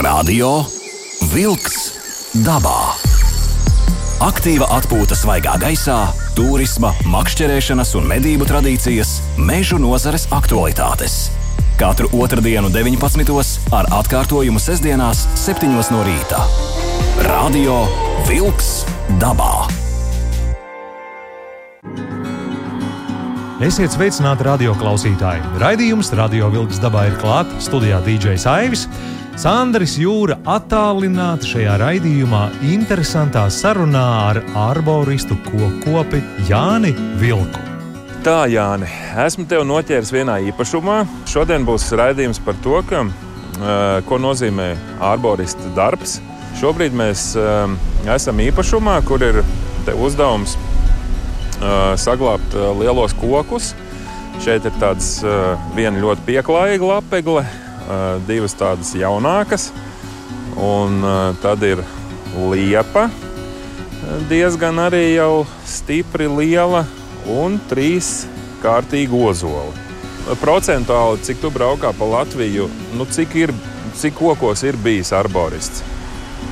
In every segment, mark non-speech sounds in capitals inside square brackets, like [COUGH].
Radio Wolks dabā. Aktīva atpūta svaigā gaisā, turisma, makšķerēšanas un medību tradīcijas, mežu nozares aktualitātes. Katru otrdienu, 19. ar atkārtojumu sestdienās, 7. no rīta. Radio Wolks dabā. Esiet sveicināti radio klausītāji. Raidījums Radio Vilks dabā ir klāts studijā DJs Aivis. Sandrs Jūra attālināti šajā raidījumā interesantā sarunā ar arboristu kokopi Jāni Vilku. Tā, Jāni, esmu tev noķēris vienā īpašumā. Šodien būs raidījums par to, ka, ko nozīmē arborista darbs. Šobrīd mēs esam īpašumā, kur ir uzdevums saglabāt lielos kokus. Šeit ir tāds viena ļoti pieklājīga lapegle, divas tādas jaunākas, un uh, tad ir liepa, diezgan arī jau stipri liela, un trīs kārtīgi ozoli. Procentuāli, cik tu braukā pa Latviju, nu, cik, ir, cik kokos ir bijis arborists?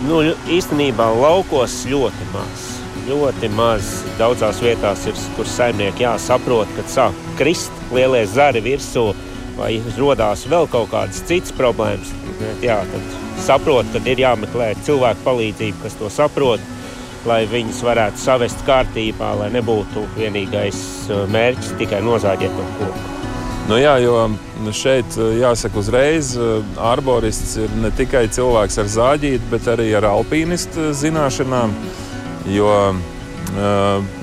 Nu, īstenībā laukos ļoti maz ļoti maz. Daudzās vietās ir, kur saimnieki jāsaprot, kad sāk krist lielie zari virsū, vai radās vēl kaut kādas citas problēmas. Jā, tad saprot, ka ir jāmeklē cilvēku palīdzība, kas to saprot, lai viņus varētu savest kārtībā, lai nebūtu vienīgais uh, mērķis tikai nozāģēt to koku. Nu jā, jo šeit uh, jāsaka uzreiz, uh, arborists ir ne tikai cilvēks ar zāģīti, bet arī ar alpīnistu zināšanām. Jo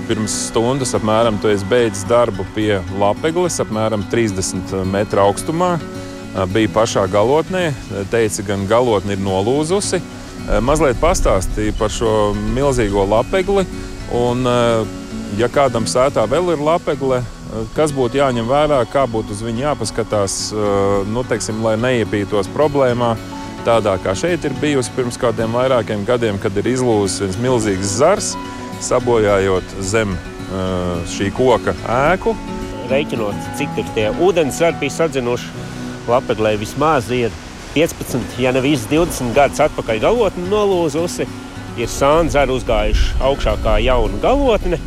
pirms stundas apmēram tu esi beidzis darbu pie lapegles, apmēram 30 metru augstumā. Bija pašā galotnē, teica, gan galotne ir nolūzusi. Mazliet pastāstīja par šo milzīgo lapegli. Un, ja kādam sētā vēl ir lapegle, kas būtu jāņem vērā, kā būtu uz viņu jāpaskatās, nu, teiksim, lai neiepītos problēmā tādā kā šeit ir bijusi pirms kādiem vairākiem gadiem, kad ir izlūzis viens milzīgs zars, sabojājot zem šī koka ēku. Reiķinot, cik tur tie ūdens zari bija sadzinuši, lapeglē vismaz ir 15, ja ne visas 20 gadus atpakaļ galotne nolūzusi. Ir sānzari uzgājuši augšā kā jauna galotne,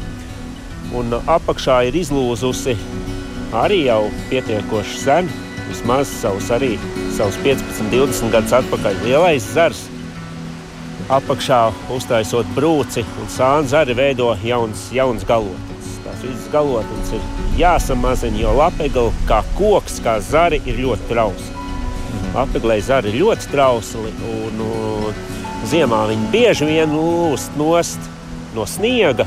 un apakšā ir izlūzusi arī jau pietiekoši sen, vismaz savus arī savus 15, 20 gadus atpakaļ. Lielais zars apakšā uztaisot brūci un sāņu zari veido jauns, jauns galotnes. Tās visas galotnes ir jāsamazina, jo lapegla kā koks, kā zari ir ļoti trausli. Lapeglei zari ir ļoti trausli un, un ziemā viņi bieži vien lūst nost no sniega.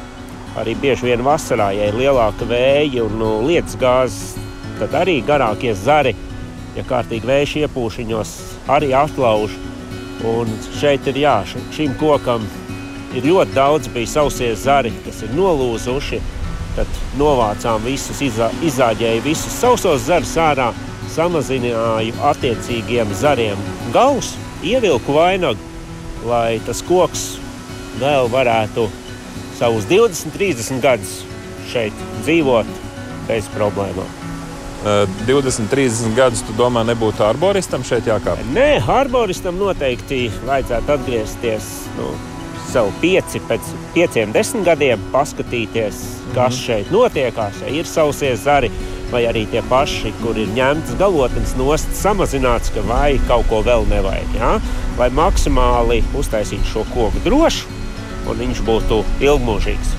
Arī bieži vien vasarā, ja ir lielāka vēja un lietus gāzes, tad arī garākie zari ja kārtīgi vējš iepūšiņos, arī atlauž. Un šeit ir jā, šim kokam ir ļoti daudz bijis sausie zari, kas ir nolūzuši. Tad novācām visus, izā, izāģēju visus sausos zarus ārā, samazināju attiecīgiem zariem galus, ievilku vainagu, lai tas koks vēl varētu savus 20, 30 gadus šeit dzīvot bez problēmām. 20, 30 gadus, tu domā, nebūtu arboristam šeit jākāp? Nē, arboristam noteikti vajadzētu atgriezties nu, sev pieci, pēc pieciem, desmit gadiem, paskatīties, kas mm. šeit notiekās. Ja ir sausies zari, vai arī tie paši, kur ir ņemtas galotnes nost, samazināts, ka vai kaut ko vēl nevajag. Ja? Lai maksimāli uztaisītu šo koku drošu un viņš būtu ilgmūžīgs.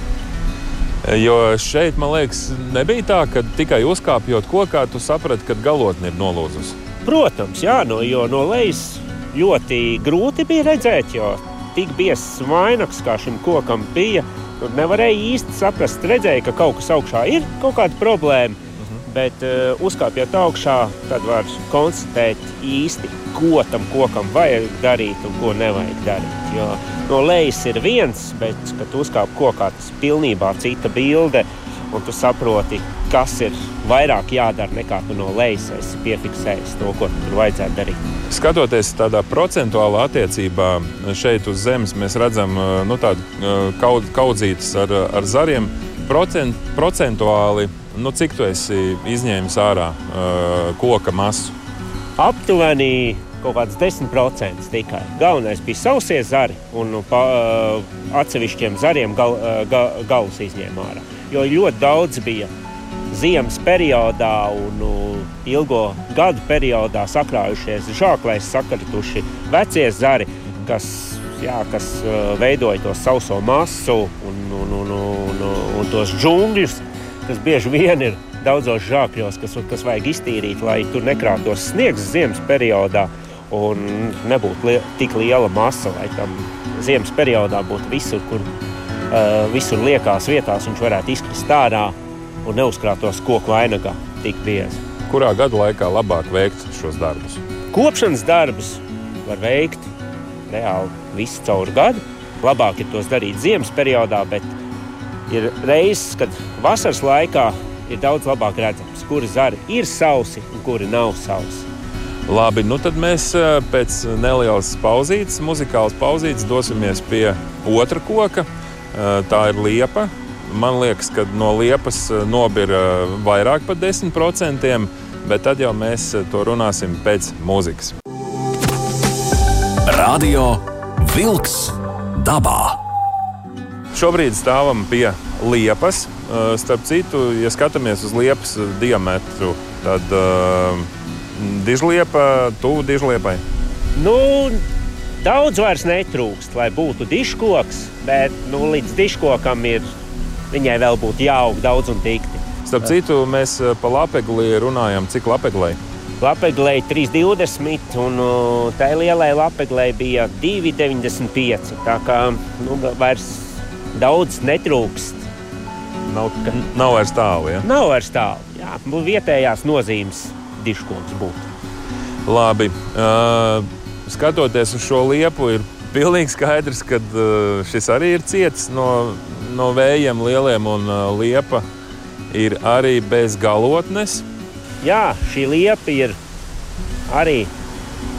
Jo šeit, man liekas, nebija tā, ka tikai uzkāpjot kokā, tu saprati, ka galotne ir nolūzusi. Protams, jā, no, jo no lejas ļoti grūti bija redzēt, jo tik biezs vainags kā šim kokam bija. Nevarēja īsti saprast, redzēja, ka kaut kas augšā ir, kaut kāda problēma. Bet uh, uzkāpjot augšā, tad var konstatēt īsti, ko tam kokam vajag darīt un ko nevajag darīt. Jo no lejas ir viens, bet, kad uzkāp kokā, tas ir pilnībā cita bilde. Un tu saproti, kas ir vairāk jādara nekā tu no lejas esi piefiksējis to, ko tur vajadzētu darīt. Skatoties tādā procentuālā attiecībā šeit uz zemes, mēs redzam nu, tādu kaudzītas ar, ar zariem. Procent, procentuāli Nu, cik tu esi izņēmis ārā uh, koka masu? Aptuveni kaut kāds 10% tikai. Galvenais bija sausie zari un nu, pa, atsevišķiem zariem gal, ga, galus izņēma ārā. Jo ļoti daudz bija ziemas periodā un nu, ilgo gadu periodā sakrājušies žāklēs, sakrituši vecie zari, kas, jā, kas veidoja to sauso masu un, un, un, un, un, un tos džungļus, kas bieži vien ir daudzos žākļos, kas, kas vajag iztīrīt, lai tur nekrātos sniegs ziemas periodā un nebūtu li tik liela masa, lai tam ziemas periodā būtu visur, kur uh, visur liekās vietās viņš varētu izkrist ārā un neuzkrātos koku vainagā tik biezi. Kurā gada laikā labāk veikt šos darbus? Kopšanas darbus var veikt reāli visu cauri gadu. Labāk ir tos darīt ziemas periodā, bet ir reizes, kad vasaras laikā ir daudz labāk redzams, kuri zari ir sausi un kuri nav sausi. Labi, nu tad mēs eh, pēc nelielas pauzītes, muzikālas pauzītes, dosimies pie otra koka. Eh, tā ir liepa. Man liekas, ka no liepas eh, nobira vairāk par 10%, bet tad jau mēs to runāsim pēc mūzikas. Radio Wolks dabā. Šobrīd stāvam pie liepas. Starp citu, ja skatāmies uz liepas diametru, tad uh, dižliepa, tuvu dižliepai? Nu, daudz vairs netrūkst, lai būtu diškoks, bet nu, līdz diškokam ir viņai vēl būtu jāaug daudz un dikti. Starp citu, mēs pa lapegli runājam, cik lapeglei? Lapeglei 3,20 un tai lielai lapeglei bija 2,95. Tā kā nu, vairs daudz netrūkst. Nav, nav vairs tālu. Ja? Nav vairs tālu. Jā, vietējās nozīmes diškoks būtu. Labi. Uh, skatoties uz šo liepu, ir pilnīgi skaidrs, ka uh, šis arī ir ciets no, no vējiem lieliem, un uh, liepa ir arī bez galotnes. Jā, šī liepa ir arī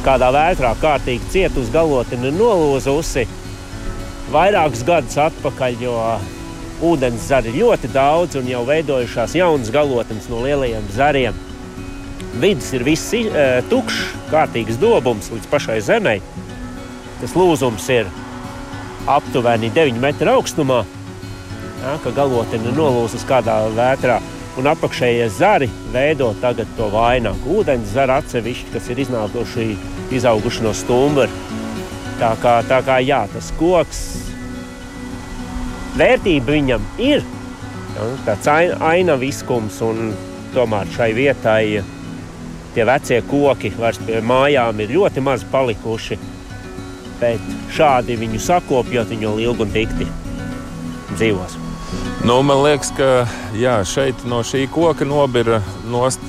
kādā vētrā kārtīgi cietusi galotne ir nolūzusi vairākus gadus atpakaļ, jo ūdens zari ļoti daudz un jau veidojušās jaunas galotnes no lielajiem zariem. Vidus ir viss uh, tukšs, kārtīgs dobums līdz pašai zemē. Tas lūzums ir aptuveni 9 metru augstumā. Ja, ka galotne ir nolūzusi kādā vētrā, un apakšējie zari veido to vainagu. Ūdens zari atsevišķi, kas ir iznākuši, izauguši no stumbra. Tā kā, tā kā jā, tas koks, vērtība viņam ir. Ja, tāds ainaviskums, un tomēr šai vietai tie vecie koki vairs pie mājām ir ļoti maz palikuši. Bet šādi viņu sakopjot, viņi jau ilgi un dikti dzīvos. Nu, man liekas, ka jā, šeit no šī koka nobira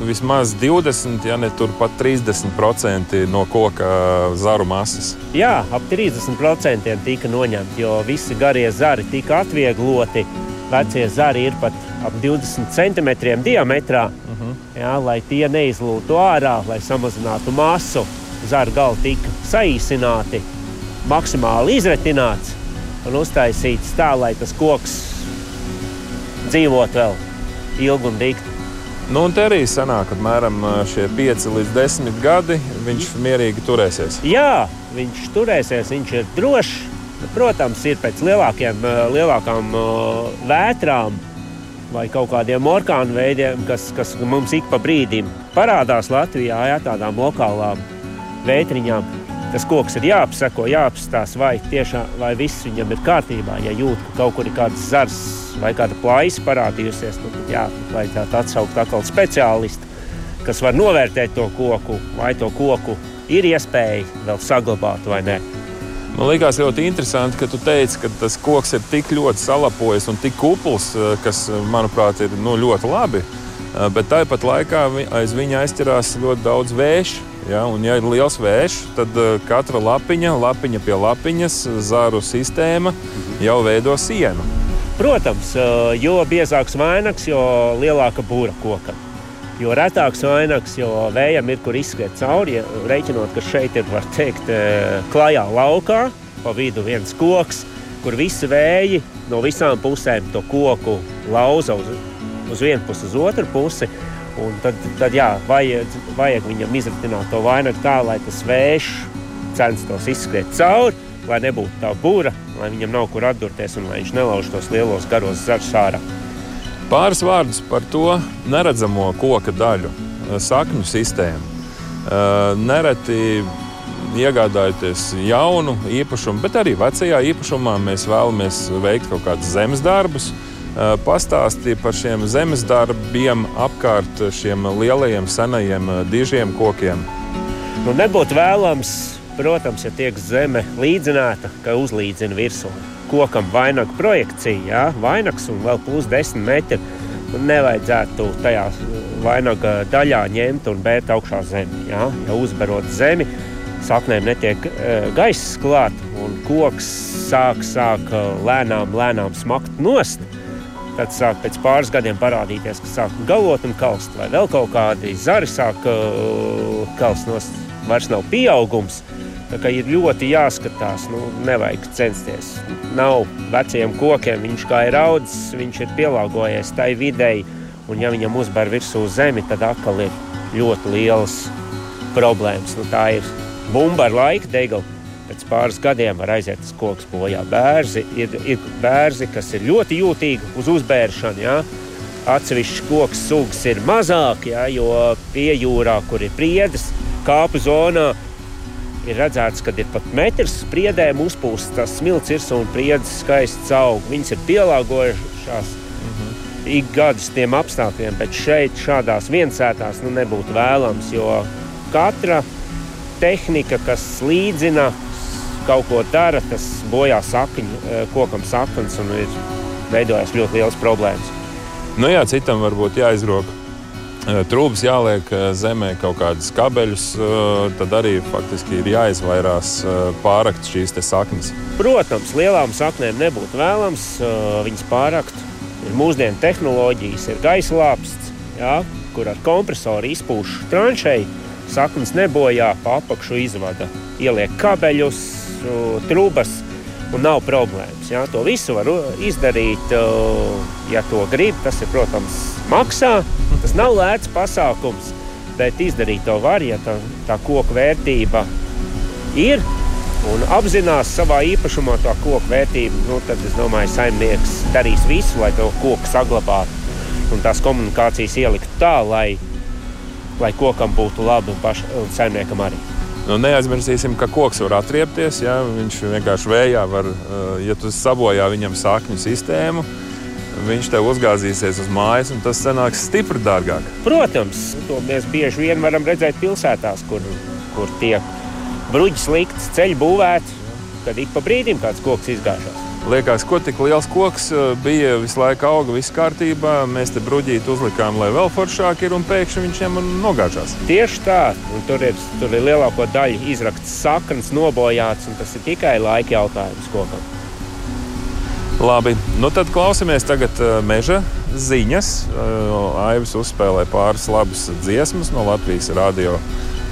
vismaz 20, ja ne pat 30% no koka zaru masas. Jā, ap 30% tika noņemti, jo visi garie zari tika atviegloti. Vecie zari ir pat ap 20 centimetriem diametrā. Uh -huh. jā, lai tie neizlūtu ārā, lai samazinātu masu. Zara gali tika saīsināti, maksimāli izretināts un uztaisīts tā, lai tas koks dzīvot vēl ilgi un dikti. Nu, un te arī sanāk, apmēram šie 5 līdz 10 gadi viņš mierīgi turēsies. Jā, viņš turēsies, viņš ir drošs. Protams, ir pēc lielākiem, lielākām vētrām vai kaut kādiem orkānu veidiem, kas, kas mums ik pa brīdim parādās Latvijā, jā, tādām lokālām vētriņām. Tas koks ir jāapseko, jāapstāsta, vai tiešām vai viss viņam ir kārtībā. Ja jūt, ka kaut kur ir kāds zars vai kāda plaisa parādījusies, nu, tad jā, vajadzētu atsaukt atkal speciālistu, kas var novērtēt to koku, vai to koku ir iespēja vēl saglabāt vai nē. Man liekas ļoti interesanti, ka tu teici, ka tas koks ir tik ļoti salapojis un tik kupls, eh, kas, manuprāt, ir nu, ļoti labi. Eh, bet tāpat laikā aiz viņa aizķerās ļoti daudz vēju. Ja, un, ja ir liels vējš, tad eh, katra lapiņa, lapiņa pie lapiņas, zaru sistēma jau veido sienu. Protams, jo biezāks vainags, jo lielāka būra kokam. Jo retāks vainags, jo vējam ir kur izskriet cauri. Ja, reiķinot, ka šeit ir teikt, e, klajā laukā, pa vidu viens koks, kur visi vēji no visām pusēm to koku lauza uz, uz vienu pusi, uz otru pusi. Un tad, tad jā, vajag, vajag viņam izritināt to vainagu tā, lai tas vējš censtos izskriet cauri, lai nebūtu tā būra, lai viņam nav kur atdurties un lai viņš nelauž tos lielos garos zarus ārā. Pāris vārdus par to neredzamo koka daļu, sakņu sistēmu. Nereti iegādājoties jaunu īpašumu, bet arī vecajā īpašumā mēs vēlamies veikt kaut kādus zemes darbus. Pastāstīja par šiem zemes darbiem apkārt šiem lielajiem, senajiem, dižiem kokiem. Nu, nebūtu vēlams, protams, ja tiek zeme līdzināta, ka uzlīdzina virsū. Kokam vainaga projekcija, jā, vainags un vēl plus 10 metri. Nevajadzētu tajā vainaga daļā ņemt un bērt augšā zemi. Jā. Ja uzbarot zemi, saknēm netiek uh, gaiss klāt, un koks sāk, sāk lēnām, lēnām smakt nost. Tad sāk pēc pāris gadiem parādīties, ka sāk galvot un kalst, vai vēl kaut kādi zari sāk uh, kalst nost. Vairs nav pieaugums. Tā kā ir ļoti jāskatās, nu, nevajag censties. Nav veciem kokiem, viņš kā ir audzis, viņš ir pielāgojies tai videi, un ja viņam uzbēr virsū zemi, tad atkal ir ļoti liels problēmas. Nu, tā ir bumba ar laika deglu. Pēc pāris gadiem var aiziet tas koks bojā. Bērzi ir, ir bērzi, kas ir ļoti jūtīgi uz uzbēršanu. Ja? Atsevišķas koks sugas ir mazāk, ja? jo pie jūrā, kur ir priedes, kāpu zonā, ir redzēts, ka ir pat metrs spriedēm uzpūsts, tas smilts ir un priedes skaists aug. Viņas ir pielāgojušās mm -hmm. ik gadus tiem apstākļiem, bet šeit, šādās viensētās, nu, nebūtu vēlams, jo katra tehnika, kas līdzina kaut ko dara, tas bojā sakņu, eh, kokam saknes un ir veidojas ļoti liels problēmas. Nu jā, citam varbūt jāizrok. Eh, trūks jāliek eh, zemē kaut kādus kabeļus, tad arī faktiski ir jāizvairās pārakt šīs saknes. Protams, lielām saknēm nebūtu vēlams viņas pārakt. Ir mūsdienu tehnoloģijas, ir gaisa lāpsts, jā, kur ar kompresoru izpūš tranšēju saknes nebojā, pa apakšu izvada, ieliek kabeļus, trūkas un nav problēmas. Jā. To visu var izdarīt, ja to grib. Tas, ir, protams, maksā. Tas nav lēts pasākums, bet izdarīt to var, ja tā, tā koka vērtība ir un apzinās savā īpašumā to koku vērtību, nu, tad es domāju, ka saimnieks darīs visu, lai to koku saglabātu un tās komunikācijas ieliktu tā, lai lai kokam būtu labi un, paš, un saimniekam arī. Nu, neaizmirsīsim, ka koks var atriepties. Ja? Viņš vienkārši vējā var, eh, ja tu sabojā viņam sakņu sistēmu, viņš tev uzgāzīsies uz mājas, un tas sanāks stipri dārgāk. Protams, to mēs bieži vien varam redzēt pilsētās, kur, kur tiek bruģis likts, ceļš būvēts, kad ik pa brīdim kāds koks izgāžās. Liekas, ko tik liels koks eh, bija, visu laiku auga, viss kārtībā. Mēs te bruģīti uzlikām, lai vēl foršāk ir, un pēkšņi viņš un nogāžās. Tieši tā, un tur ir, tur ir lielāko daļu izrakts saknes, nobojāts, un tas ir tikai laika jautājums kokam. Labi, nu tad klausāmies tagad uh, meža ziņas. Uh, Aivs uzspēlē pāris labas dziesmas no Latvijas radio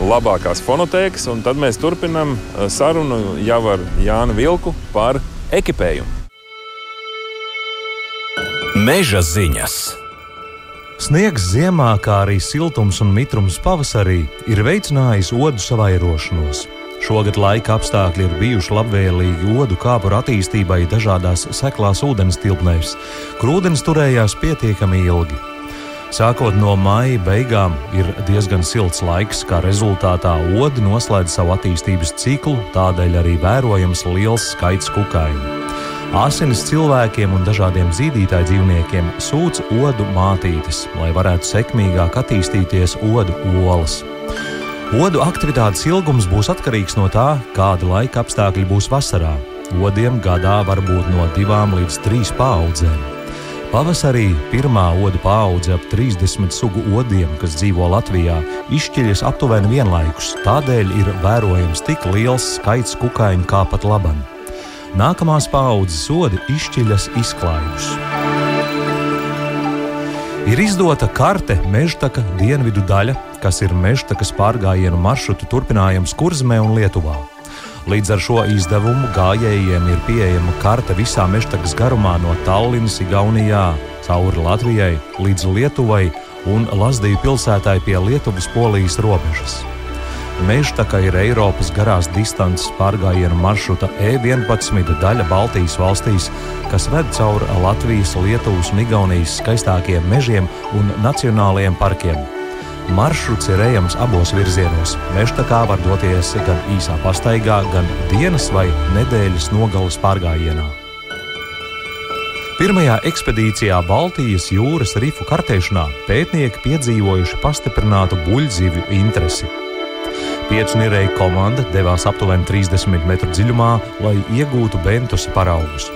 labākās fonotēkas, un tad mēs turpinām sarunu jau ar Jānu Vilku par ekipējumu. Meža ziņas! Sniegs ziemā, kā arī siltums un mitrums pavasarī, ir veicinājis odu savairošanos. Šogad laika apstākļi ir bijuši labvēlīgi odu kāpuru attīstībai dažādās seklās ūdens tilpnēs, kur ūdens turējās pietiekami ilgi. Sākot no maija beigām ir diezgan silts laiks, kā rezultātā odi noslēdz savu attīstības ciklu, tādēļ arī vērojams liels skaits kukaiņu. Asinis cilvēkiem un dažādiem zīdītāju dzīvniekiem sūdz odu mātītes, lai varētu sekmīgāk attīstīties odu olas. Odu aktivitātes ilgums būs atkarīgs no tā, kāda laika apstākļi būs vasarā. Odiem gadā var būt no divām līdz trīs paudzēm. Pavasarī pirmā odu paudze ap 30 sugu odiem, kas dzīvo Latvijā, izšķiļas aptuveni vienlaikus. Tādēļ ir vērojams tik liels skaits kukaiņu kā pat labam. Nākamās paudzes sodi izšķiļas izklaidus. Ir izdota karte Mežtaka dienvidu daļa, kas ir Mežtakas pārgājienu maršrutu turpinājums Kurzmē un Lietuvā. Līdz ar šo izdevumu gājējiem ir pieejama karte visā mežtakas garumā no Tallinas, Igaunijā, cauri Latvijai līdz Lietuvai un Lazdiju pilsētai pie Lietuvas-Polijas robežas. Mežtaka ir Eiropas garās distances pārgājienu maršruta E11 daļa Baltijas valstīs, kas ved cauri Latvijas, Lietuvas un Igaunijas skaistākiem mežiem un nacionālajiem parkiem. Maršruts ir ejams abos virzienos. Mežtakā var doties gan īsā pastaigā, gan dienas vai nedēļas nogales pārgājienā. Pirmajā ekspedīcijā Baltijas jūras rifu kartēšanā pētnieki piedzīvojuši pastiprinātu buļbuļsīvju interesi. Piecnirēja komanda devās aptuveni 30 metru dziļumā, lai iegūtu bentus paraugus.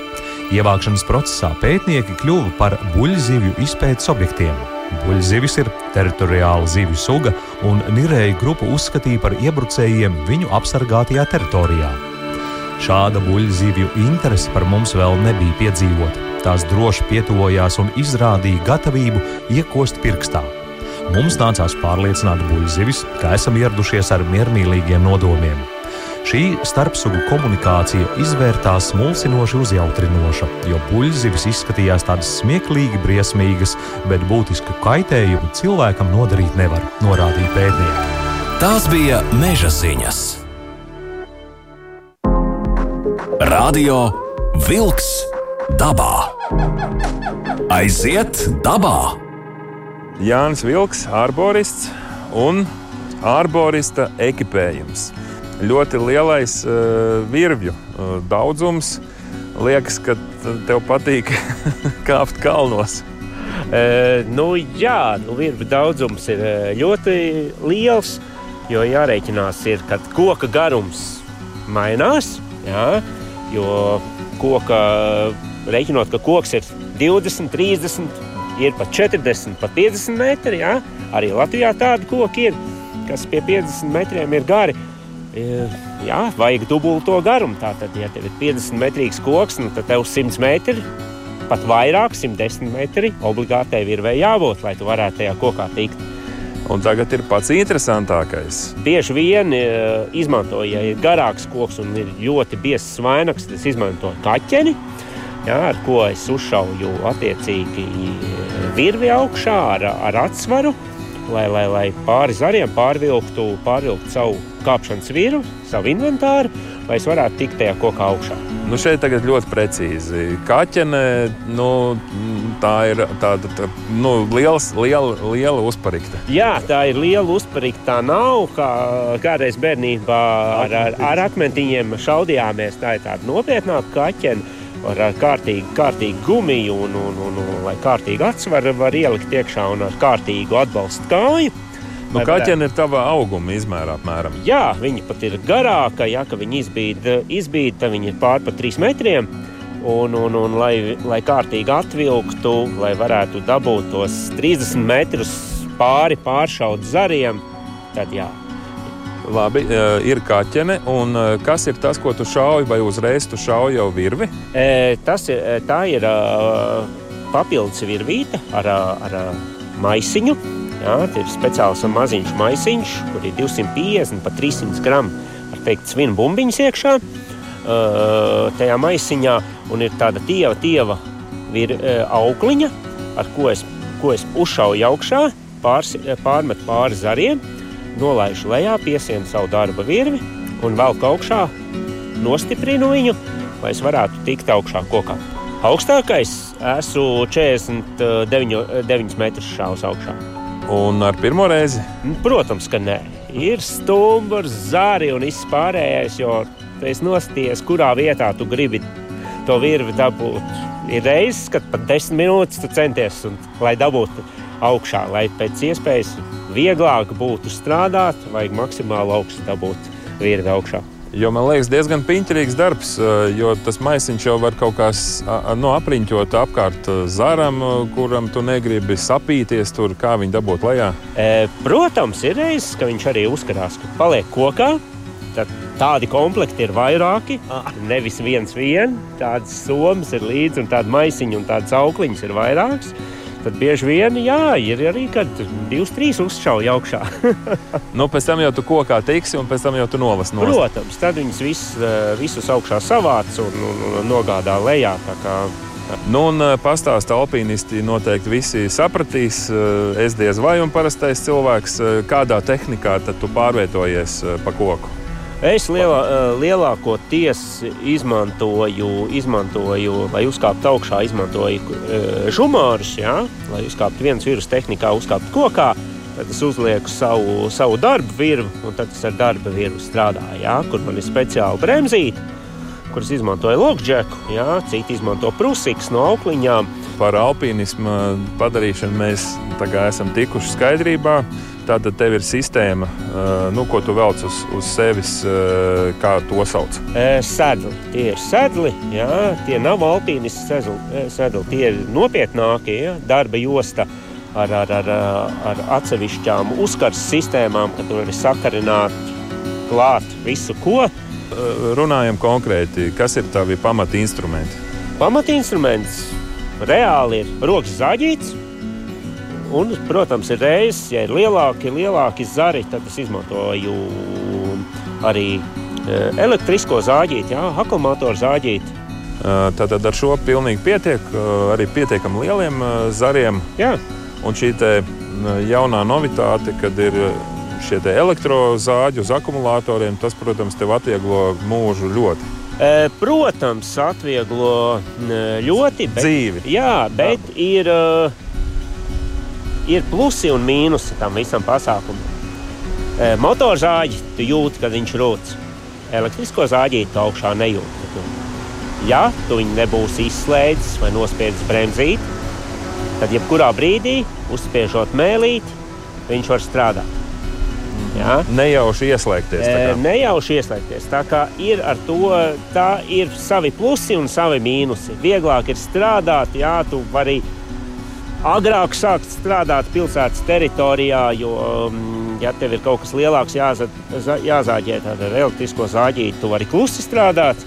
Ievākšanas procesā pētnieki kļuva par buļbuļsīvju izpētes objektiem. Buļbuļsīvis ir teritoriāla zivju suga, un nirēju grupu uzskatīja par iebrucējiem viņu apsargātajā teritorijā. Šāda buļbuļsīvju interese par mums vēl nebija piedzīvota. Tās droši pietuvojās un izrādīja gatavību iekost pirkstā. Mums nācās pārliecināt buļbuļsīvis, ka esam ieradušies ar miermīlīgiem nodomiem. Šī starpsugu komunikācija izvērtās mulsinoši uzjautrinoša, jo buļbuļsīvis izskatījās tādas smieklīgi briesmīgas, bet būtisku kaitējumu cilvēkam nodarīt nevar, norādīja pētnieki. Tās bija meža ziņas. Radio Wolks dabā. Aiziet dabā! Jānis Vilks, arborists un arborista ekipējums. Ļoti lielais uh, virvju uh, daudzums. Liekas, ka tev patīk [LAUGHS] kāpt kalnos. E, nu, jā, nu, virvju daudzums ir ļoti liels. Jo jārēķinās, ir, ka koka garums mainās. Jā, jo koka Reiķinot, ka koks ir 20, 30, ir pat 40, pat 50 metri. Jā. Arī Latvijā tādi koki ir, kas pie 50 metriem ir gari. E, jā, vajag dubulto garumu. Tātad, ja tev ir 50 metrīgs koks, nu, tad tev 100 metri, pat vairāk, 110 metri obligāti ir vai jābūt, lai tu varētu tajā kokā tikt. Un tagad ir pats interesantākais. Bieži vien e, izmantoju, ja ir garāks koks un ir ļoti biezs vainags, tad es izmantoju kaķeni jā, ar ko es uzšauju attiecīgi virvi augšā ar, ar atsvaru, lai, lai, lai pāri zariem pārvilktu, pārvilktu savu kāpšanas viru, savu inventāru, lai es varētu tikt tajā kokā augšā. Nu šeit tagad ļoti precīzi. Kaķene, nu, tā ir tāda tā, nu, liela, liela, liela uzparikta. Jā, tā ir liela uzparikta. Tā nav kā kādreiz bērnībā ar, ar, ar akmentiņiem šaudījāmies. Tā ir tāda nopietnāka kaķene ar, kārtīgu, kārtīgu gumiju, un, un, un, un, lai kārtīgi atsvaru var ielikt iekšā un ar kārtīgu atbalstu kāju. Nu, Kaķene ir tava auguma izmērā apmēram. Jā, viņa pat ir garāka, ja viņa izbīda, izbīda tad viņa ir pār pa 3 metriem. Un, un, un lai, lai kārtīgi atvilktu, lai varētu dabūt tos 30 metrus pāri pāršaut zariem, tad jā, Labi, ir kaķene. Un kas ir tas, ko tu šauji, vai uzreiz tu šauji jau virvi? E, tas ir, tā ir papildus virvīte ar, ar maisiņu. Jā, tas ir speciāls maziņš maisiņš, kur ir 250 pat 300 gramu ar teikt, svinu bumbiņas iekšā. Tajā maisiņā un ir tāda tieva, tieva vir, aukliņa, ar ko es, ko es uzšauju augšā, pārs, pārmet pāri zariem nolaižu lejā, piesienu savu darba virvi un velku augšā, nostiprinu viņu, lai es varētu tikt augšā kokā. Augstākais esmu 49 metrus šāvis augšā. Un ar pirmo reizi? Protams, ka nē. Ir stumbrs, zāri un viss pārējais, jo es nostājos, kurā vietā tu gribi to virvi dabūt. Ir reizes, kad pat desmit minūtes tu centies, un, lai dabūtu augšā, lai pēc iespējas vieglāk būtu strādāt, vajag maksimāli augstu dabūt virvi augšā. Jo man liekas, diezgan piņķerīgs darbs, jo tas maisiņš jau var kaut kā no apriņķot apkārt zaram, kuram tu negribi sapīties, tur, kā viņu dabūt lejā. E, protams, ir reizes, ka viņš arī uzskatās, ka paliek kokā. Tad tādi komplekti ir vairāki. Nevis viens viens, tādas somas ir līdzi, un tāda maisiņa un tādas aukliņas ir vairākas tad bieži vien jā, ir arī divas, trīs uzšauja augšā. [LAUGHS] nu, pēc tam jau tu kokā tiksi, un pēc tam jau tu novas no Protams, tad viņas vis, eh, visus augšā savāc un, un, un nogādā lejā. Nu, un pastāst alpīnisti noteikti visi sapratīs. Es diez vai un parastais cilvēks, kādā tehnikā tu pārvietojies pa koku? Es lielā, lielākoties izmantoju, izmantoju, lai uzkāptu augšā, izmantoju žumārus, ja? lai uzkāptu viens vīrus tehnikā, uzkāptu kokā. Tad es uzlieku savu, savu darbu virvu, un tad es ar darba virvu strādāju, ja? kur man ir speciāli bremzīti kuras izmantoja Logdžeku, jā, citi izmanto prusīkas no aukliņām. Par alpīnismu padarīšanu mēs esam tikuši skaidrībā. Tātad tev ir sistēma, nu, ko tu velc uz, uz sevis, kā to sauc. Sēdli. Tie ir sēdli, jā, tie nav alpīniski sēdli, tie ir nopietnākie jā, darba josta ar, ar, ar, ar atsevišķām uzkars sistēmām, ka tur var sakarināt klāt visu, ko runājam konkrēti, kas ir tavi pamata instrumenti? Pamata instruments reāli ir rokas zaģīts. Un, protams, ir reizes, ja ir lielāki, lielāki zari, tad es izmantoju arī elektrisko zāģīti, jā, akumulātoru zāģīti. Tātad ar šo pilnīgi pietiek, arī pietiekami lieliem zariem. Jā. Un šī jaunā novitāte, kad ir šie elektrozāģi uz akumulatoriem, tas, protams, tev atvieglo mūžu ļoti. Protams, atvieglo ļoti bet, dzīvi. Jā, bet jā. Ir, ir plusi un mīnusi tam visam pasākumam. Motorzāģi tu jūti, kad viņš rūc. Elektrisko zāģīti tu augšā nejūti. Ja tu viņu nebūsi izslēdzis vai nospiedzis bremzīt, tad jebkurā brīdī, uzspiežot mēlīti, viņš var strādāt. Ja? Nejauši ieslēgties. Nejauši ieslēgties. Tā kā ir ar to, tā ir savi plusi un savi mīnusi. Vieglāk ir strādāt, jā, tu vari agrāk sākt strādāt pilsētas teritorijā, jo, um, ja tev ir kaut kas lielāks jāza, jāzāģē ar elektrisko zāģīti, tu vari klusi strādāt.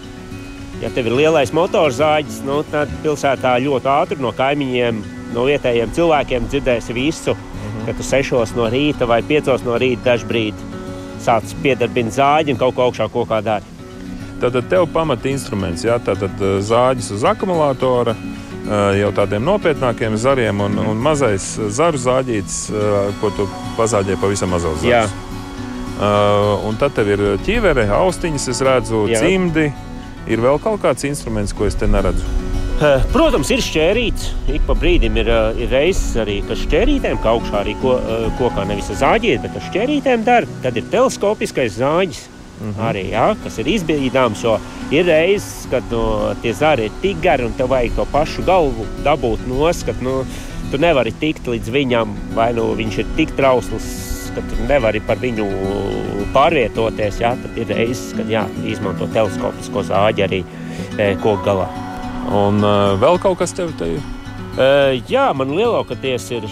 Ja tev ir lielais motorzāģis, nu, tad pilsētā ļoti ātri no kaimiņiem, no vietējiem cilvēkiem dzirdēsi visu ka tu 6 no rīta vai 5 no rīta dažbrīd sāc piedarbināt zāģi un kaut ko augšā kokā dari. Tātad tev pamata instruments, jā, tātad eh, zāģis uz akumulātora, eh, jau tādiem nopietnākiem zariem un, un mazais zaru zāģītis, eh, ko tu pazāģē pavisam mazos zarus. Un tad tev ir ķivere, austiņas, es redzu, jā. cimdi. Ir vēl kaut kāds instruments, ko es te neredzu. Eh, protams, ir šķērīts. Ik pa brīdim ir, eh, ir reizes arī, kas šķērītēm, kā augšā arī ko, eh, kokā nevis zāģēt, bet ar šķērītēm dara. Tad ir teleskopiskais zāģis. Mm -hmm. Arī, jā, kas ir izbīdāms, jo ir reizes, kad no, tie zari ir tik gari un tev vajag to pašu galvu dabūt noskat. Nu, tu nevari tikt līdz viņam, vai nu viņš ir tik trausls, ka tu nevari par viņu pārvietoties. Jā, tad ir reizes, kad jā, izmanto teleskopisko zāģi arī e, koku galā. Un uh, vēl kaut kas tev te ir? Uh, jā, man lielākoties ir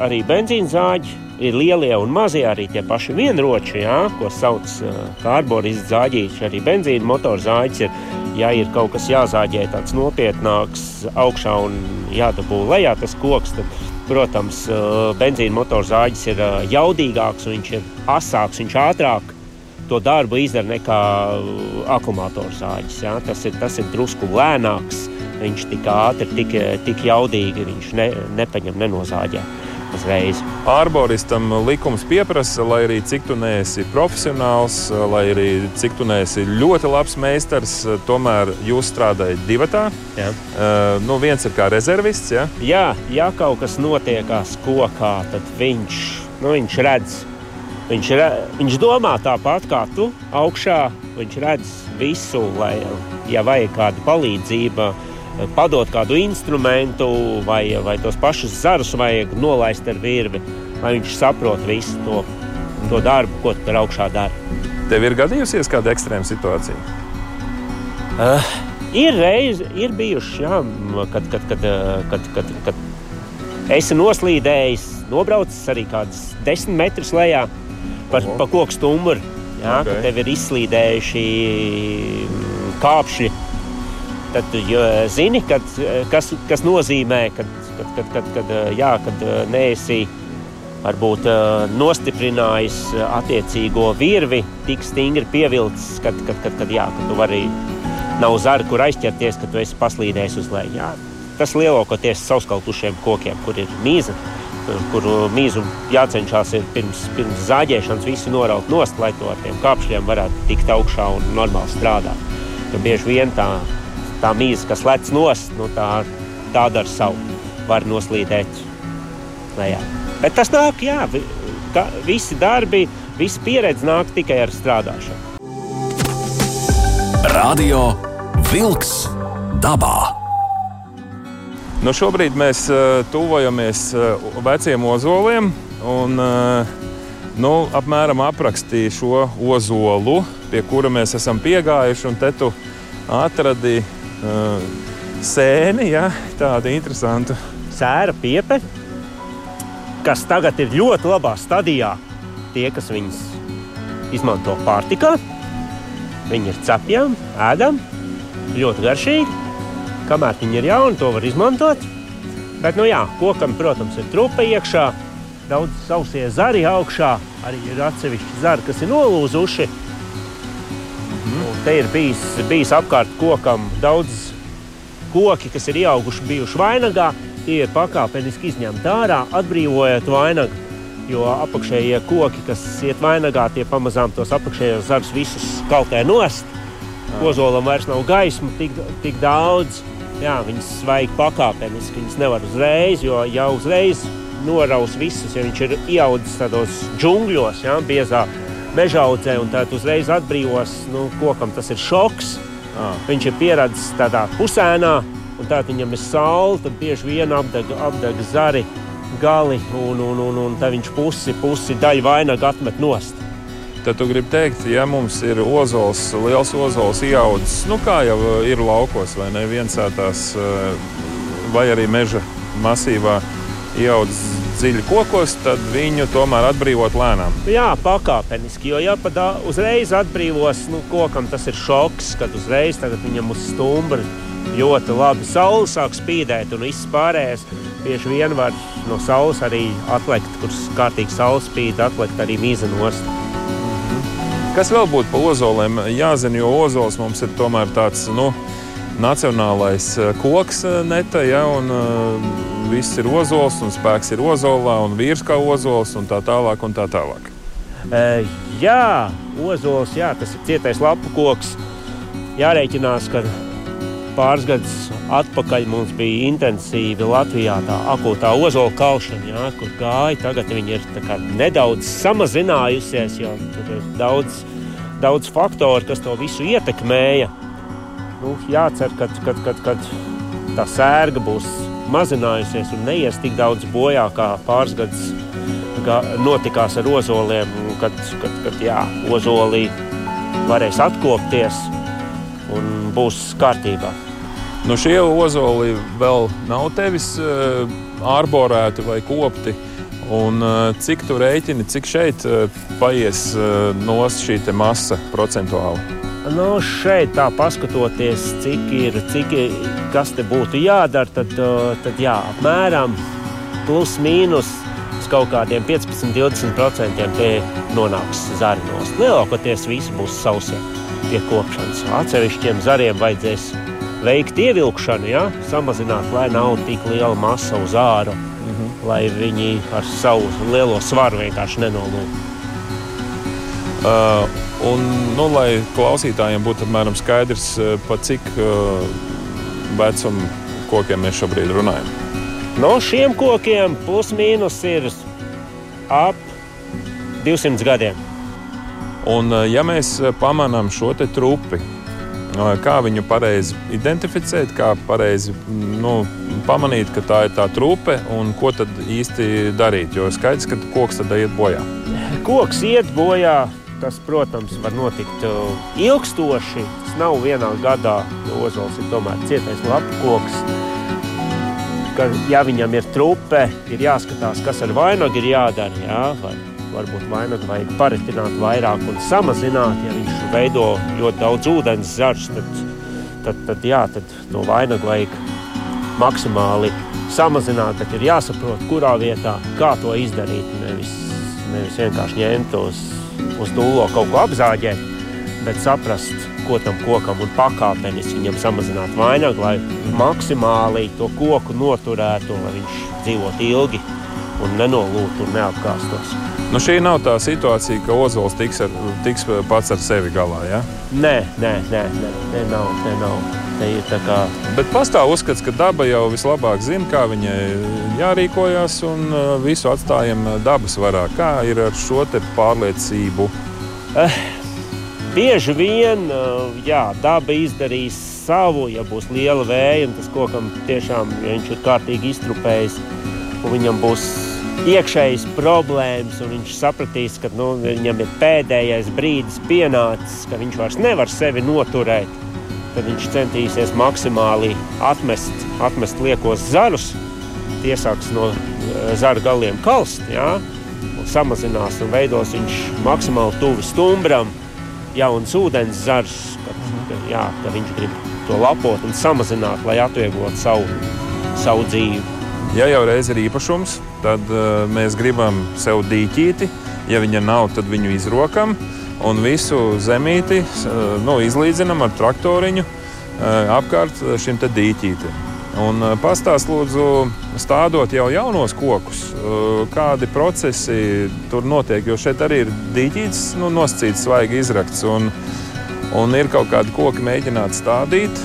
arī benzīna zāģi. Ir lielie un mazie arī tie paši vienroči, jā, ko sauc par arboristu zāģīšu. Arī benzīna motora zāģis ir, ja ir kaut kas jāzāģē tāds nopietnāks augšā un jādabū lejā tas koks. Tad, protams, benzīna motora zāģis ir jaudīgāks, viņš ir asāks, viņš ātrāk to darbu izdara nekā akumulātora zāģis. Ja? Tas, ir, tas ir drusku lēnāks, viņš tik ātri, tik, tik jaudīgi viņš ne, nepaņem, nenozāģē. Uzreiz. Arboristam likums pieprasa, lai arī cik tu neesi profesionāls, lai arī cik tu neesi ļoti labs meistars, tomēr jūs strādājat divatā. Jā. Uh, nu viens ir kā rezervists. Ja? Jā, ja kaut kas notiekās kokā, tad viņš, nu, viņš redz, Viņš, re, viņš domā tāpat kā tu augšā. Viņš redz visu, lai, ja vajag kāda palīdzība, padot kādu instrumentu vai, vai tos pašus zarus vajag nolaist ar virvi, lai viņš saprot visu to, to darbu, ko tu tur augšā dari. Tev ir gadījusies kāda ekstrēma situācija? Uh, ir reizes, ir bijuši, jā, kad, kad, kad, kad, kad, kad esi noslīdējis, nobraucis arī kādus desmit metrus lejā par, par koku stumbru. Jā, okay. Tev ir izslīdējuši kāpšļi, tad zini, kad, kas, kas nozīmē, kad, kad, kad, kad, kad, jā, kad neesi varbūt nostiprinājis attiecīgo virvi, tik stingri pievilcis, kad, kad, kad, kad, jā, kad tu vari nav zara, kur aizķerties, kad tu esi paslīdējis uz leju. Jā. Tas lielākoties sauskaltušiem kokiem, kur ir mīza, kur mīzu jācenšas pirms, pirms zāģēšanas visu noraut nost, lai to ar tiem kāpšļiem varētu tikt augšā un normāli strādāt. Jo bieži vien tā, tā mīza, kas lec nost, nu, tā, tā dara savu, var noslīdēt lejā. Bet tas nāk, jā, ka visi darbi, visa pieredze nāk tikai ar strādāšanu. Radio Wolks dabā. Nu, šobrīd mēs uh, tuvojamies uh, veciem ozoliem. Un, uh, nu, apmēram aprakstīju šo ozolu, pie kura mēs esam piegājuši. Te tu atradi uh, sēni, ja, tādu interesantu. Sēra piepe, kas tagad ir ļoti labā stadijā. Tie, kas viņus izmanto pārtikā, viņi ir cepjami, ēdami, ļoti garšīgi kamēr viņi ir jauni, to var izmantot. Bet, nu jā, kokam, protams, ir trupa iekšā, daudz sausie zari augšā, arī ir atsevišķi zari, kas ir nolūzuši. Te ir bijis, bijis apkārt kokam daudz koki, kas ir ieauguši, bijuši vainagā. Tie ir pakāpeniski izņemti ārā, atbrīvojot vainagu. Jo apakšējie koki, kas iet vainagā, tie pamazām tos apakšējos zarus visus kaltē nost. Ozolam vairs nav gaismu tik, tik daudz jā, viņas svaig pakāpeniski. Viņas nevar uzreiz, jo jau uzreiz noraus visus, ja viņš ir ieaudzis tādos džungļos, jā, biezā meža audzē, un tad uzreiz atbrīvos. Nu, kokam tas ir šoks. À. Viņš ir pieradis tādā pusēnā, un tā viņam ir saule, tad bieži vien apdeg, apdeg zari gali, un, un, un, un tā viņš pusi, pusi daļu vainagu atmet nost. Tad tu gribi teikt, ja mums ir ozols, liels ozols ieaudzis, nu kā jau ir laukos, vai ne viensētās, eh, vai arī meža masīvā ieaudzis dziļi kokos, tad viņu tomēr atbrīvot lēnām. Jā, pakāpeniski. Jo, ja pat uzreiz atbrīvos, nu, kokam tas ir šoks, kad uzreiz viņam uz stumbra ļoti labi saule sāk spīdēt un viss pārējais. Bieži vien var no saules arī atlekt, kurš kārtīgi saules spīd, atlekt arī mīzenost. Kas vēl būtu par ozoliem jāzina, jo ozols mums ir tomēr tāds nu, nacionālais eh, koks eh, neta, ja, un uh, viss ir ozols, un spēks ir ozolā, un vīrs kā ozols, un tā tālāk. Un tā tālāk. Uh, jā, ozols, jā, tas ir cietais lapu koks. Jārēķinās, ka pāris gadus atpakaļ mums bija intensīva Latvijā tā akūtā ozola kalšana, jā, kur gāja. Tagad viņi ir nedaudz samazinājusies, jo tur ir daudz, daudz faktoru, kas to visu ietekmēja. Nu, jācer, ka kad, kad, kad tā sērga būs mazinājusies un neies tik daudz bojā, kā pāris gadus notikās ar ozoliem, kad, kad, kad jā, ozolī varēs atkopties un būs kārtībā. Nu, šie ozoli vēl nav tevis ārborēti vai kopti. Un, uh, cik tu rēķini, cik šeit uh, paies nost šī masa procentuāli? Nu, šeit tā paskatoties, cik ir, cik ir, kas te būtu jādara, tad, tad jā, apmēram plus mīnus kaut kādiem 15-20% tie nonāks zarinos. Lielākoties visi būs sausie pie kopšanas. Atsevišķiem zariem vajadzēs veikt ievilkšanu, ja? samazināt, lai nav tik liela masa uz āru, mm -hmm. lai viņi ar savu lielo svaru vienkārši nenolūktu. Uh, un, nu, lai klausītājiem būtu apmēram skaidrs, uh, pa cik uh, vecuma kokiem mēs šobrīd runājam. No šiem kokiem plus mīnus ir ap 200 gadiem. Un, uh, ja mēs uh, pamanām šo trupi, Kā viņu pareizi identificēt, kā pareizi nu, pamanīt, ka tā ir tā trupe un ko tad īsti darīt? Jo skaidrs, ka koks tad iet bojā. Koks iet bojā. Tas, protams, var notikt ilgstoši. Tas nav vienā gadā, jo ozols ir tomēr cietais lapu koks. Ka, ja viņam ir trupe, ir jāskatās, kas ar vainagu ir jādara. Jā, vai varbūt vainagu vajag paritināt vairāk un samazināt. Ja viņš veido ļoti daudz ūdens zarus, tad, tad, tad, jā, tad to vainagu vajag maksimāli samazināt, bet ir jāsaprot, kurā vietā, kā to izdarīt. Nevis, nevis vienkārši ņemt uz, uz dūlo kaut ko apzāģēt. bet saprast, ko tam kokam un pakāpeniski viņam samazināt vainagu, lai maksimāli to koku noturētu, lai viņš dzīvotu ilgi un nenolūtu un neapgāstos. Nu, šī nav tā situācija, ka ozols tiks, ar, tiks pats ar sevi galā. Ja? Nē, nē, nē, nē, nē nav. Nē, nav. Kā... Bet pastāv uzskats, ka daba jau vislabāk zina, kā viņai jārīkojas, un uh, visu atstājam dabas varā. Kā ir ar šo pārliecību? Eh, bieži vien uh, jā, daba izdarīs savu, ja būs liela vēja, un tas kokam tiešām ja viņš ir kārtīgi iztrupējis, un viņam būs iekšējas problēmas, un viņš sapratīs, ka nu, viņam ir pēdējais brīdis pienācis, ka viņš vairs nevar sevi noturēt. Tad viņš centīsies maksimāli atmest, atmest liekos zarus, tiesāks no eh, zaru galiem kalst, jā, un samazinās un veidos viņš maksimāli tuvi stumbram, jauns ūdens zars, kad, ka, jā, ka viņš grib to lapot un samazināt, lai atvieglotu savu, savu dzīvi. Ja jau reiz ir īpašums, tad uh, mēs gribam sev dīķīti. Ja viņa nav, tad viņu izrokam un visu zemīti uh, nu, izlīdzinam ar traktoriņu uh, apkārt šim dīķītim. Un pastāst, lūdzu, stādot jau jaunos kokus, kādi procesi tur notiek. Jo šeit arī ir dīķīts, nu, nosacīts, svaigi izrakts. Un, un ir kaut kādi koki mēģināt stādīt,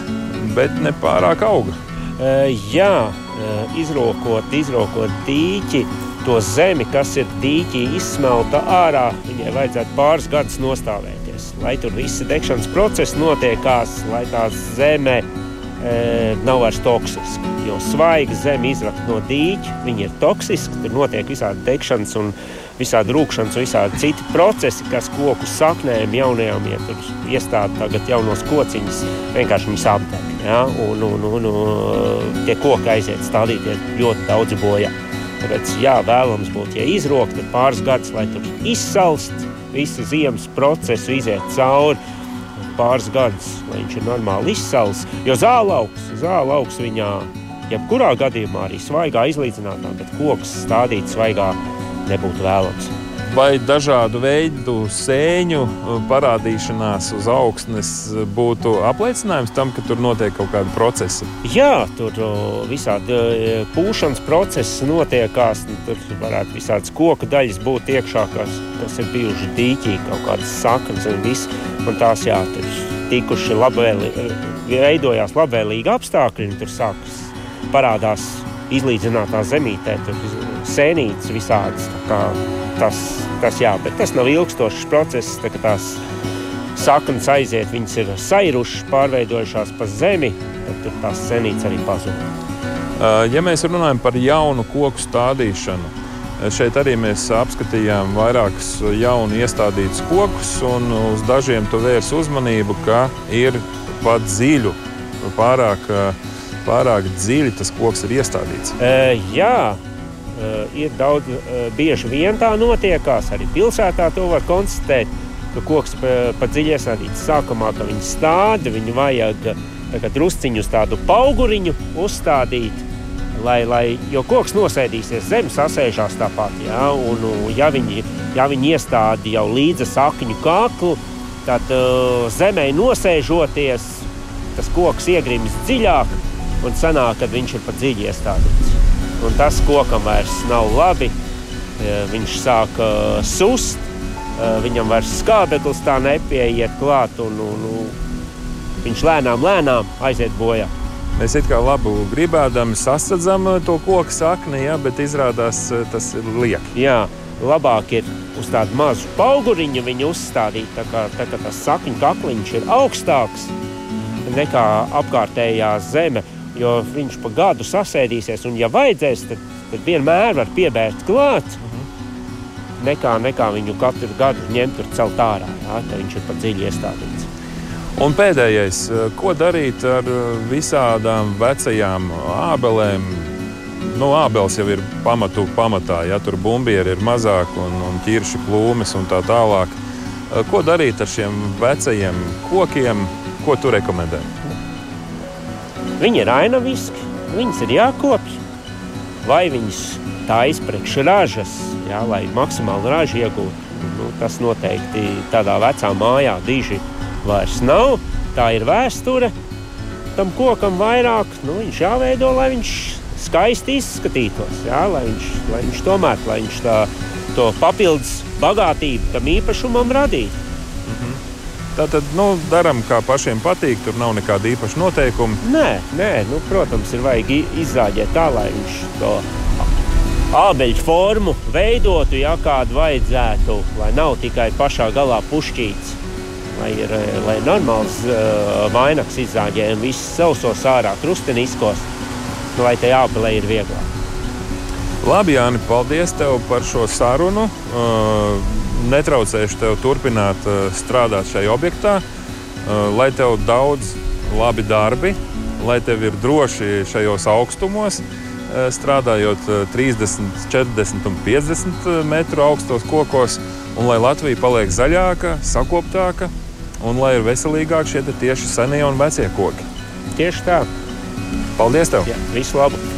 bet ne pārāk auga. Uh, jā, Eh, izrokot, izrokot dīķi, to zemi, kas ir dīķī izsmelta ārā, viņai vajadzētu pāris gadus nostāvēties. Lai tur viss degšanas process notiekās, lai tā zeme e, nav vairs toksiska. Jo svaiga zeme izrakt no dīķa, viņa ir toksiska, tur notiek visādi degšanas un visādi rūkšanas un visādi citi procesi, kas koku saknēm jaunajām, ja tur iestāda tagad jaunos kociņus, vienkārši viņus apdeg. Ja? Un, un, un, un tie koki aiziet stādīties ļoti daudz bojā. Tāpēc, jā, vēlams būtu, ja izrokta pāris gadus, lai tur izsalst visu ziemas procesu, iziet cauri pāris gadus, lai viņš ir normāli izsalsts. Jo zālauks, zālauks viņā, jebkurā gadījumā arī svaigā izlīdzinātā, bet koks stādīt svaigā nebūtu vēlams vai dažādu veidu sēņu uh, parādīšanās uz augsnes būtu apliecinājums tam, ka tur notiek kaut kāda procesa? Jā, tur visādi pūšanas procesi notiekās. Tur varētu visādas koku daļas būt iekšā, kas, kas ir bijuši dīķī, kaut kādas saknes un viss. Un tās jā, tur tikuši labvēlīgi, veidojās labvēlīgi apstākļi, un tur sākas parādās izlīdzinātā zemītē, tur sēnītes visādas tas, tas, jā, bet tas nav ilgstošs process. Tā, tās saknes aiziet, viņas ir sairušas, pārveidojušās pa zemi, tad tās senītes arī pazūd. Ja mēs runājam par jaunu koku stādīšanu, šeit arī mēs apskatījām vairākus jaunu iestādītus kokus, un uz dažiem tu vērs uzmanību, ka ir pat dziļu, pārāk, pārāk dziļi tas koks ir iestādīts. Uh, jā, ir daudz, uh, bieži vien tā notiekās. Arī pilsētā to var konstatēt, ka koks pat pa dziļi iesaistīts. Sākumā, kad viņi stāda, viņu vajag drusciņus tādu pauguriņu uzstādīt. Lai, lai, jo koks nosēdīsies zem, sasēžās tāpat. Ja, un, ja, viņi, ja viņi iestāda jau līdzi sakņu kaklu, tad uh, zemē nosēžoties, tas koks iegrims dziļāk un sanāk, ka viņš ir pat dziļi iestādīts un tas kokam vairs nav labi. Viņš sāk uh, sust, uh, viņam vairs skābeklis tā nepieiet klāt, un, un, un viņš lēnām, lēnām aiziet bojā. Mēs it kā labu gribēdami sasadzam to koku sakni, ja, bet izrādās tas ir lieki. Jā, labāk ir uz tādu mazu auguriņu viņu uzstādīt, tā kā, tā kā tas sakņu kakliņš ir augstāks nekā apkārtējā zeme jo viņš pa gadu sasēdīsies, un, ja vajadzēs, tad, tad vienmēr var piebērt klāt. Mhm. Nekā, nekā viņu katru gadu ņemt tur celt ārā, jā, viņš ir pa dziļi iestādīts. Un pēdējais, ko darīt ar visādām vecajām ābelēm? Nu, ābeles jau ir pamatu pamatā, ja tur bumbieri ir mazāk un, un ķirši plūmes un tā tālāk. Ko darīt ar šiem vecajiem kokiem? Ko tu rekomendē? Viņi ir ainaviski, viņas ir jākopj. Vai viņas taisa priekš ražas, jā, lai maksimāli ražu iegūtu. Nu, tas noteikti tādā vecā mājā diži vairs nav. Tā ir vēsture. Tam kokam vairāk nu, viņš jāveido, lai viņš skaisti izskatītos. Jā, lai, viņš, lai viņš tomēr lai viņš tā, to papildus bagātību tam īpašumam radītu. Tātad nu, darām, kā pašiem patīk. Tur nav nekāda īpaša noteikuma. Nē, nē nu, protams, ir vajag izrādīt tā, lai viņš to ābeļu formu veidotu, ja kādu vajadzētu, lai nav tikai pašā galā pušķīts. Lai ir, lai ir normāls uh, vainags izrādījums, viss sausos ārā, krusteniskos, lai tai ābelē ir vieglāk. Labi, Jāni, paldies tev par šo sarunu. Uh, netraucēšu tev turpināt uh, strādāt šajā objektā, uh, lai tev daudz labi darbi, lai tev ir droši šajos augstumos, uh, strādājot 30, 40 un 50 metru augstos kokos, un lai Latvija paliek zaļāka, sakoptāka un lai ir veselīgāki šie tieši senie un vecie koki. Tieši tā. Paldies tev! Jā, visu labu!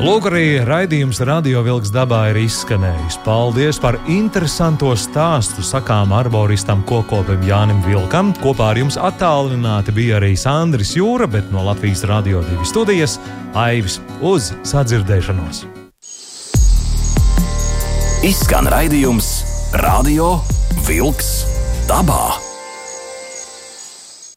Lūk, arī raidījums Radio Vilks dabā ir izskanējis. Paldies par interesanto stāstu sakām arboristam kokopim Jānim Vilkam. Kopā ar jums attālināti bija arī Sandris Jūra, bet no Latvijas Radio 2 studijas Aivis uz sadzirdēšanos. Izskan raidījums Radio Vilks dabā.